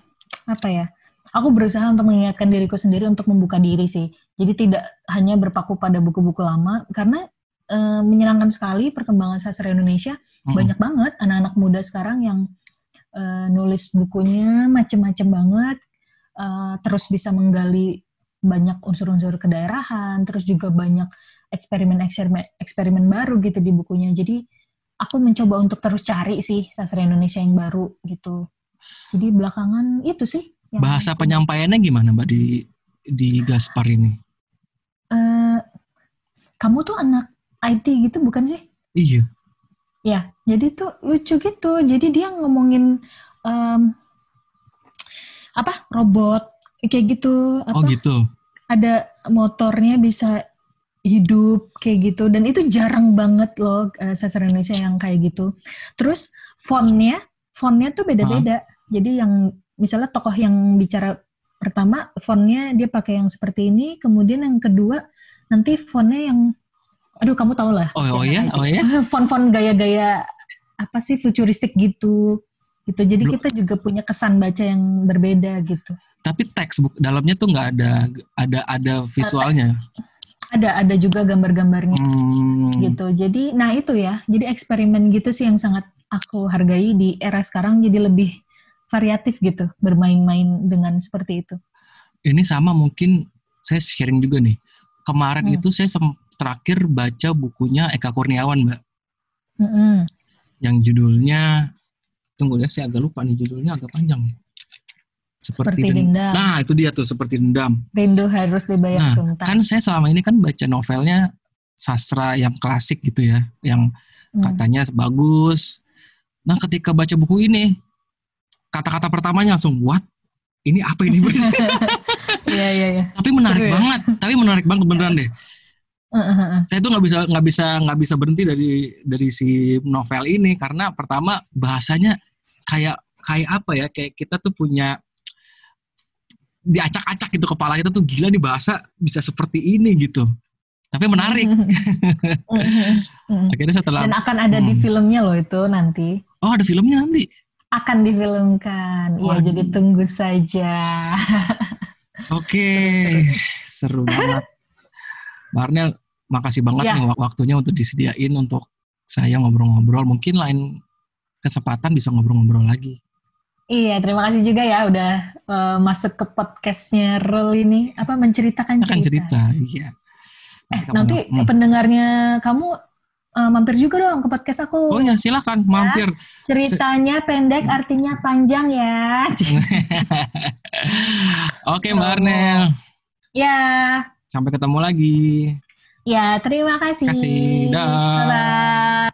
apa ya? Aku berusaha untuk mengingatkan diriku sendiri untuk membuka diri sih. Jadi tidak hanya berpaku pada buku-buku lama karena eh, menyenangkan sekali perkembangan sastra Indonesia. Mm-mm. Banyak banget anak-anak muda sekarang yang eh, nulis bukunya macem-macem banget. eh, terus bisa menggali banyak unsur-unsur kedaerahan, terus juga banyak eksperimen-eksperimen eksperimen baru gitu di bukunya. Jadi aku mencoba untuk terus cari sih sastra Indonesia yang baru gitu. Jadi belakangan itu sih. yang Bahasa aku- penyampaiannya gimana Mbak di di Gaspar ini? Eh, kamu tuh anak IT gitu bukan sih? Iya. Ya, jadi tuh lucu gitu. Jadi dia ngomongin em, apa robot kayak gitu. Oh Apa gitu. ada motornya bisa hidup kayak gitu dan itu jarang banget loh eh, sastra Indonesia yang kayak gitu. Terus fontnya, fontnya tuh beda-beda. Jadi yang misalnya tokoh yang bicara pertama fontnya dia pakai yang seperti ini, kemudian yang kedua nanti fontnya yang, aduh kamu tau lah. Oh, oh ya, oh ya. Font-font gaya-gaya apa sih futuristik gitu. Gitu. Jadi kita juga punya kesan baca yang berbeda gitu. Tapi teks dalamnya tuh nggak ada ada ada visualnya. Ada ada juga gambar-gambarnya. Hmm. gitu. Jadi, nah itu ya. Jadi eksperimen gitu sih yang sangat aku hargai di era sekarang. Jadi lebih variatif gitu, bermain-main dengan seperti itu. Ini sama mungkin saya sharing juga nih. Kemarin Hmm. itu saya terakhir baca bukunya Eka Kurniawan Mbak, Mm-mm. yang judulnya tunggu ya saya agak lupa nih judulnya agak panjang. Seperti Den- dendam. Nah itu dia tuh seperti dendam. Rindu harus dibayar Nah, tuntas. kan saya selama ini kan baca novelnya sastra yang klasik gitu ya, yang Hmm. katanya bagus. Nah, ketika baca buku ini, kata-kata pertamanya langsung what? Ini apa ini? Iya iya iya. tapi menarik Seru ya? banget, tapi menarik banget beneran deh. Heeh, Saya tuh nggak bisa nggak bisa nggak bisa berhenti dari dari si novel ini karena pertama bahasanya kayak kayak apa ya? Kayak kita tuh punya diacak-acak gitu kepala kita tuh gila nih bahasa bisa seperti ini gitu. Tapi menarik. Mm-mm. Akhirnya setelah Dan akan ada di Hmm. filmnya loh itu nanti. oh ada filmnya nanti. Akan difilmkan. Iya, Waduh. jadi tunggu saja. Oke, seru banget. Mbak Arnel, makasih banget Ya. nih wak- waktunya untuk disediain untuk saya ngobrol-ngobrol. Mungkin lain kesempatan bisa ngobrol-ngobrol lagi. Iya, terima kasih juga ya udah eh, masuk ke podcastnya Rel ini. Apa menceritakan Akan cerita. cerita, iya. Eh, nanti Hmm. pendengarnya kamu eh, mampir juga dong ke podcast aku. Oh ya, silakan mampir. Ceritanya pendek, artinya panjang ya. Oke, Mbak Arnel. ya, Sampai ketemu lagi. ya terima kasih. Kasih. Dah. Bye-bye.